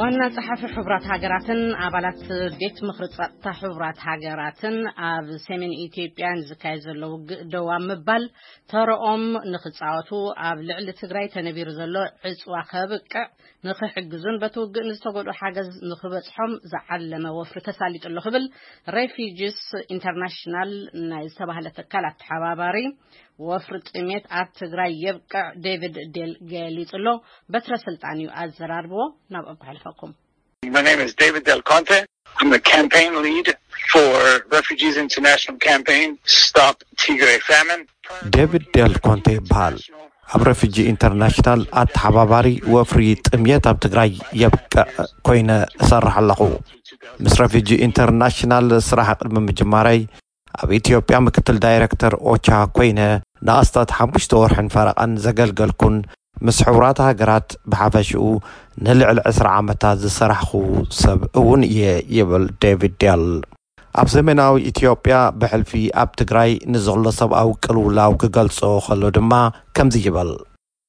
ዋና ጸሓፊ ሕቡራት ሃገራትን ኣባላት ቤት ምኽሪ ጸጥታ ሕቡራት ሃገራትን ኣብ ሰሜን ኢትዮጵያ ንዝካየድ ዘሎ ውግእ ደው ኣብ ምባል ተረኦም ንኽጻወቱ ኣብ ልዕሊ ትግራይ ተነቢሩ ዘሎ ዕፅዋ ከብቅዕ ንኽሕግዙን በቲ ውግእ ንዝተጎድኡ ሓገዝ ንኽበጽሖም ዝዓለመ ወፍሪ ተሳሊጡ ኣሎ ክብል ሬፊጅስ ኢንተርናሽናል ናይ ዝተባህለ ትካል ኣተሓባባሪ ወፍሪ ጥሜት ኣብ ትግራይ የብቅዕ ዴቪድ ዴል ገሊጹ ኣሎ። በትረ ስልጣን እዩ ኣዘራርብዎ ናብኦም ከሕልፈኩም። My name is David Del Conte. ዴቪድ ዴል ኮንቴ ይበሃል። ኣብ ረፊጂ ኢንተርናሽናል ኣተሓባባሪ ወፍሪ ጥምየት ኣብ ትግራይ የብቅዕ ኮይነ እሰርሕ ኣለኹ። ምስ ረፊጂ ኢንተርናሽናል ስራሕ ቅድሚ ምጅማረይ፣ ኣብ ኢትዮጵያ ምክትል ዳይረክተር ኦቻ ኮይነ ንኣስታት ሓሙሽተ ወርሕን ፈረቓን ዘገልገልኩን ምስ ሕቡራት ሃገራት ብሓፈሽኡ ንልዕሊ ዕስራ ዓመታት ዝሰራሕኹ ሰብ እውን እየ ይብል ዴቪድ ዴል። ኣብ ሰሜናዊ ኢትዮጵያ ብሕልፊ ኣብ ትግራይ ንዘሎ ሰብኣዊ ቅልውላው ክገልጾ ከሎ ድማ ከምዚ ይብል።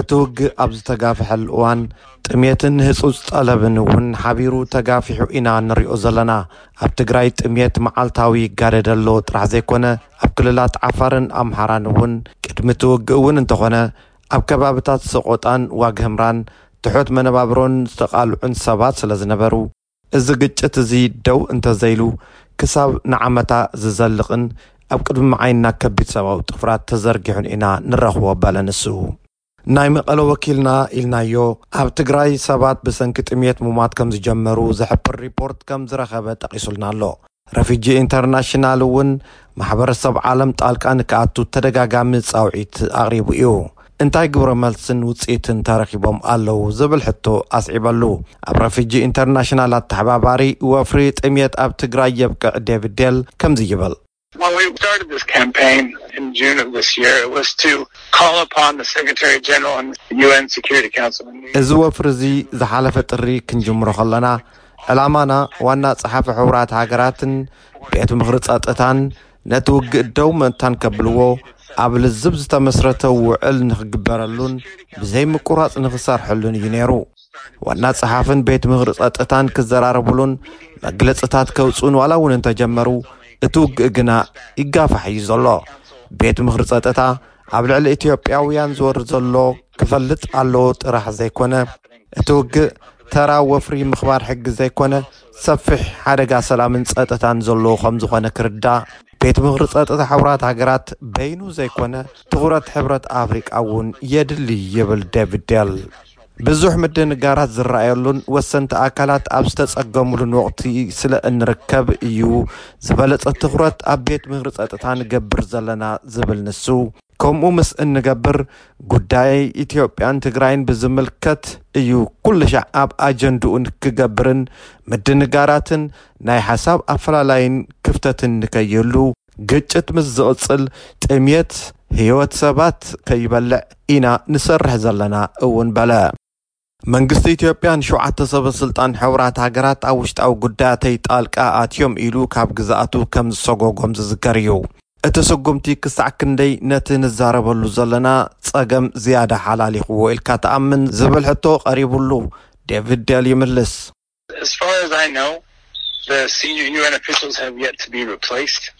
እቲ ውግእ ኣብ ዝተጋፍሐሉ እዋን ጥምየትን ህፁፅ ጠለብን እውን ሓቢሩ ተጋፊሑ ኢና ንሪኦ ዘለና። ኣብ ትግራይ ጥምየት መዓልታዊ ይጋደደ ኣሎ ጥራሕ ዘይኮነ ኣብ ክልላት ዓፋርን ኣምሓራን እውን ቅድሚ እቲ ውግእ እውን እንተኾነ ኣብ ከባብታት ሰቖጣን ዋግ ህምራን ትሑት መነባብሮን ዝተቓልዑን ሰባት ስለዝነበሩ እዚ ግጭት እዚ ደው እንተዘይሉ ክሳብ ንዓመታ ዝዘልቕን ኣብ ቅድሚ ዓይንና ከቢድ ሰብኣዊ ጥፍራት ተዘርጊሑን ኢና ንረኽቦ በለ ንሱ። ናይ መቐለ ወኪልና ኢልናዮ ኣብ ትግራይ ሰባት ብሰንኪ ጥምየት ምሟት ከምዝጀመሩ ዝሕብር ሪፖርት ከምዝረኸበ ጠቒሱልና ኣሎ። ረፊጂ ኢንተርናሽናል እውን ማሕበረሰብ ዓለም ጣልቃ ንክኣቱ ተደጋጋሚ ፃውዒት ኣቕሪቡ እዩ። እንታይ ግብረ መልስን ውፅኢትን ተረኺቦም ኣለው ዝብል ሕቶ ኣስዒበሉ። ኣብ ረፊጂ ኢንተርናሽናል ኣተሓባባሪ ወፍሪ ጥምየት ኣብ ትግራይ የብቅዕ ዴቪድ ዴል ከምዚ ይብል። When we started this campaign in June of this year, it was to call upon the Secretary General and the UN Security Council. እዚ ወፍሪ እዚ ዝሓለፈ ጥሪ ክንጅምሮ ከለና ዕላማና ዋና ጸሓፊ ሕቡራት ሃገራትን ቤት ምኽሪ ጸጥታን ነቲ ውግእ ደው መታን ከብልዎ ኣብ ልዝብ ዝተመስረተ ውዕል ንክግበረሉን ብዘይምቁራጽ ንክሰርሐሉን እዩ ነይሩ። ዋና ጸሓፍን ቤት ምኽሪ ጸጥታን ክዘራረብሉን መግለጽታት ከውጽኡን ዋላ እውን እንተጀመሩ እቲ ውግእ ግና ይጋፋሕ እዩ ዘሎ። ቤት ምኽሪ ጸጥታ ኣብ ልዕሊ ኢትዮጵያውያን ዝወርድ ዘሎ ክፈልጥ ኣለዎ ጥራሕ ዘይኮነ፣ እቲ ውግእ ተራ ወፍሪ ምኽባር ሕጊ ዘይኮነ፣ ሰፊሕ ሓደጋ ሰላምን ጸጥታን ዘለዎ ከምዝኾነ ክርዳእ፣ ቤት ምኽሪ ጸጥታ ሕቡራት ሃገራት በይኑ ዘይኮነ፣ ትኹረት ሕብረት ኣፍሪቃ እውን የድሊ ይብል ደቪዴል። ብዙሕ ምድንጋራት ዝረኣየሉን ወሰንቲ ኣካላት ኣብ ዝተጸገምሉን ወቕቲ ስለ እንርከብ እዩ፣ ዝበለጸ ትኹረት ኣብ ቤት ምኽሪ ጸጥታ ንገብር ዘለና ዝብል ንሱ፣ ከምኡ ምስ እንገብር ጉዳይ ኢትዮጵያን ትግራይን ብዝምልከት እዩ ኩሉሻዕ ኣብ ኣጀንድኡ ንክገብርን ምድንጋራትን ናይ ሓሳብ ኣፈላላይን ክፍተትን ንከይህሉ ግጭት ምስ ዝቕፅል ጥምየት ህይወት ሰባት ከይበልዕ ኢና ንሰርሕ ዘለና እውን በለ። መንግስቲ ኢትዮጵያ ንሸውዓተ ሰበ ስልጣን ሕቡራት ሃገራት ኣብ ውሽጣዊ ጉዳያተይ ጣልቃ ኣትዮም ኢሉ ካብ ግዝኣቱ ከም ዝሰጎጎም ዝዝከር እዩ። እቲ ስጉምቲ ክሳዕ ክንደይ ነቲ ንዛረበሉ ዘለና ጸገም ዝያዳ ሓላሊኽዎ ኢልካ ትኣምን ዝብል ሕቶ ቀሪቡሉ ዴቪድ ዴል ይምልስ። As far as I know, the senior UN officials have yet to be replaced.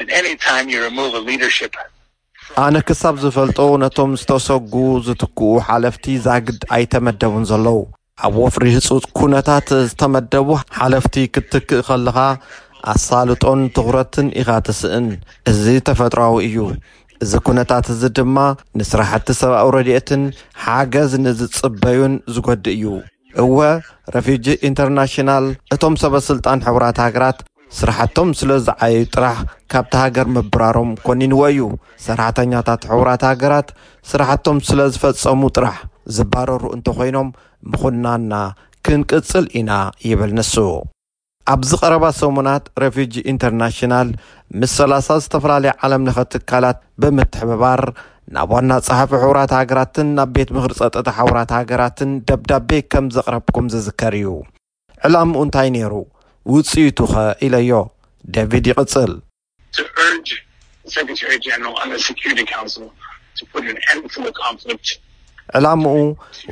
And any time you remove a leadership ኣነ ክሳብ ዝፈልጦ ነቶም ዝተሰጉ ዝትክኡ ሓለፍቲ ዛግድ ኣይተመደቡን ዘለዉ ኣብ ወፍሪ ህፁፅ ኩነታት ዝተመደቡ ሓለፍቲ ክትትክእ ከለኻ ኣሳልጦን ትኹረትን ኢኻ ትስእን እዚ ተፈጥሯዊ እዩ እዚ ኩነታት እዚ ድማ ንስራሕቲ ሰብኣዊ ረድኤትን ሓገዝ ንዝፅበዩን ዝጎድእ እዩ እወ፣ ረፊጂ ኢንተርናሽናል እቶም ሰበ ስልጣን ሕቡራት ሃገራት ስራሕቶም ስለ ዝዓየዩ ጥራሕ ካብታ ሃገር ምብራሮም ኮኒንዎ እዩ። ሰራሕተኛታት ሕቡራት ሃገራት ስራሕቶም ስለ ዝፈጸሙ ጥራሕ ዝባረሩ እንተኾይኖም ምኹናንና ክንቅጽል ኢና ይብል ንሱ። ኣብዚ ቀረባ ሰሙናት ረፊጂ ኢንተርናሽናል ምስ ሰላሳ ዝተፈላለያ ዓለም ለኸ ትካላት ብምትሕብባር ናብ ዋና ጸሓፊ ሕቡራት ሃገራትን ናብ ቤት ምኽሪ ጸጥታ ሕቡራት ሃገራትን ደብዳቤ ከም ዘቕረብኩም ዝዝከር እዩ። ዕላምኡ እንታይ ነይሩ? ውጽኢቱኸ? ኢለዮ። ዴቪድ ይቕጽል። to urge the Secretary General and the Security Council to put an end to the conflict ዕላምኡ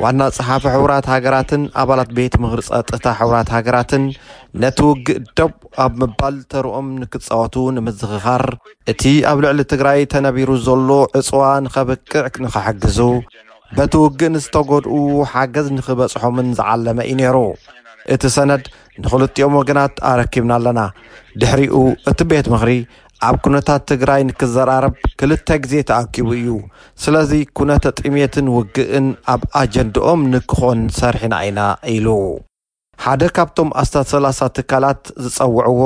ዋና ጸሓፊ ሕቡራት ሃገራትን ኣባላት ቤት ምኽሪ ጸጥታ ሕቡራት ሃገራትን ነቲ ውግእ ደብ ኣብ ምባል ተርኦም ንክጻወቱ ንምዝኽኻር እቲ ኣብ ልዕሊ ትግራይ ተነቢሩ ዘሎ ዕጽዋ ንኸብቅዕ ንኽሕግዙ በቲ ውግእ ንዝተጎድኡ ሓገዝ ንኽበጽሖምን ዝዓለመ እዩ ነይሩ እቲ ሰነድ ንክልቲኦም ወገናት ኣረኪብና ኣለና። ድሕሪኡ እቲ ቤት ምኽሪ ኣብ ኩነታት ትግራይ ንክዘራረብ ክልተ ግዜ ተኣኪቡ እዩ። ስለዚ ኩነተ ጥሜትን ውግእን ኣብ ኣጀንድኦም ንክኾን ሰርሒና ኢና ኢሉ። ሓደ ካብቶም ኣስታት ሰላሳ ትካላት ዝፀውዕዎ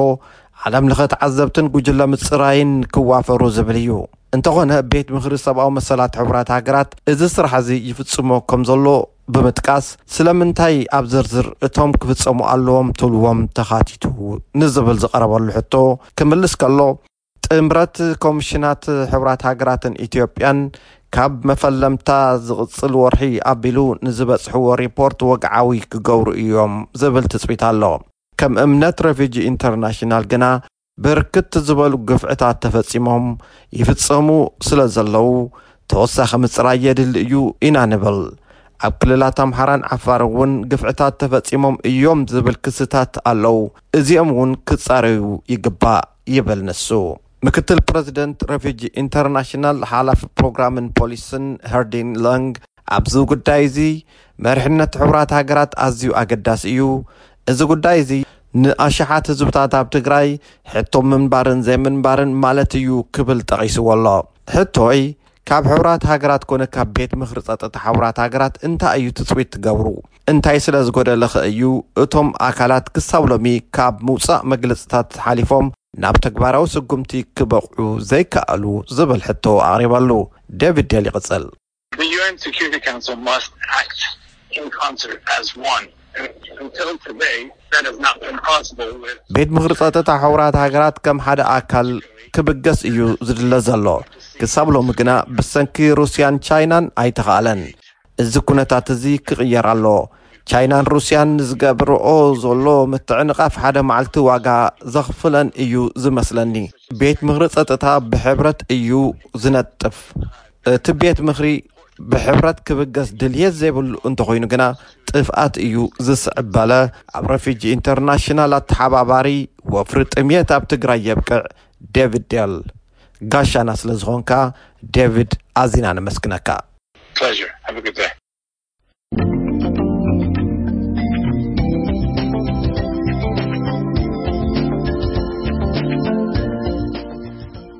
ዓለም ለኸ ተዓዘብትን ጉጅለ ምፅራይን ክዋፈሩ ዝብል እዩ። እንተኾነ ቤት ምኽሪ ሰብኣዊ መሰላት ሕቡራት ሃገራት እዚ ስራሕ እዚ ይፍፅሞ ከምዘሎ ብምጥቃስ ስለምንታይ ኣብ ዝርዝር እቶም ክፍጸሙ ኣለዎም ትብልዎም ተኻቲቱ ንዝብል ዝቐረበሉ ሕቶ ክምልስ ከሎ፣ ጥምረት ኮሚሽናት ሕቡራት ሃገራትን ኢትዮጵያን ካብ መፈለምታ ዝቕጽል ወርሒ ኣቢሉ ንዝበጽሕዎ ሪፖርት ወግዓዊ ክገብሩ እዮም ዝብል ትጽቢት ኣሎ። ከም እምነት ረፊጂ ኢንተርናሽናል ግና፣ ብርክት ዝበሉ ግፍዕታት ተፈፂሞም ይፍፀሙ ስለ ዘለዉ ተወሳኺ ምፅራይ የድሊ እዩ ኢና ንብል። ኣብ ክልላት ኣምሓራን ዓፋር እውን ግፍዕታት ተፈፂሞም እዮም ዝብል ክስታት ኣለው፣ እዚኦም እውን ክፃረዩ ይግባእ ይብል ንሱ። ምክትል ፕረዚደንት ረፊጂ ኢንተርናሽናል ሓላፊ ፕሮግራምን ፖሊስን ሀርዲን ለንግ፣ ኣብዚ ጉዳይ እዚ መሪሕነት ሕቡራት ሃገራት ኣዝዩ ኣገዳሲ እዩ። እዚ ጉዳይ እዚ ንኣሽሓት ህዝብታት ኣብ ትግራይ ሕቶ ምንባርን ዘይምንባርን ማለት እዩ ክብል ጠቒስዎ ኣሎ። ሕቶይ ካብ ሕቡራት ሃገራት ኮነ ካብ ቤት ምኽሪ ጸጥታ ሕቡራት ሃገራት እንታይ እዩ ትጽቢት ትገብሩ? እንታይ ስለ ዝጎደለኸ እዩ እቶም ኣካላት ክሳብ ሎሚ ካብ ምውጻእ መግለጺታት ሓሊፎም ናብ ተግባራዊ ስጉምቲ ክበቕዑ ዘይከኣሉ? ዝብል ሕቶ ኣቕሪበሉ። ዴቪድ ዴል ይቕጽል። ቤት ምኽሪ ጸጥታ ሕቡራት ሃገራት ከም ሓደ ኣካል ክብገስ እዩ ዝድለ ዘሎ፣ ክሳብ ሎሚ ግና ብሰንኪ ሩስያን ቻይናን ኣይተኻእለን። እዚ ኩነታት እዚ ክቕየር ኣለዎ። ቻይናን ሩስያን ዝገብርኦ ዘሎ ምትዕንቓፍ ሓደ መዓልቲ ዋጋ ዘኽፍለን እዩ ዝመስለኒ። ቤት ምኽሪ ጸጥታ ብሕብረት እዩ ዝነጥፍ። እቲ ቤት ምኽሪ ብሕብረት ክብገስ ድልየት ዘይብሉ እንተኾይኑ ግና ጥፍኣት እዩ ዝስዕብ በለ ኣብ ረፊጂ ኢንተርናሽናል ኣተሓባባሪ ወፍሪ ጥምየት ኣብ ትግራይ የብቅዕ ዴቪድ ዴል ጋሻና ስለ ዝኾንካ ዴቪድ ኣዚና ነመስግነካ። Pleasure. Have a good day.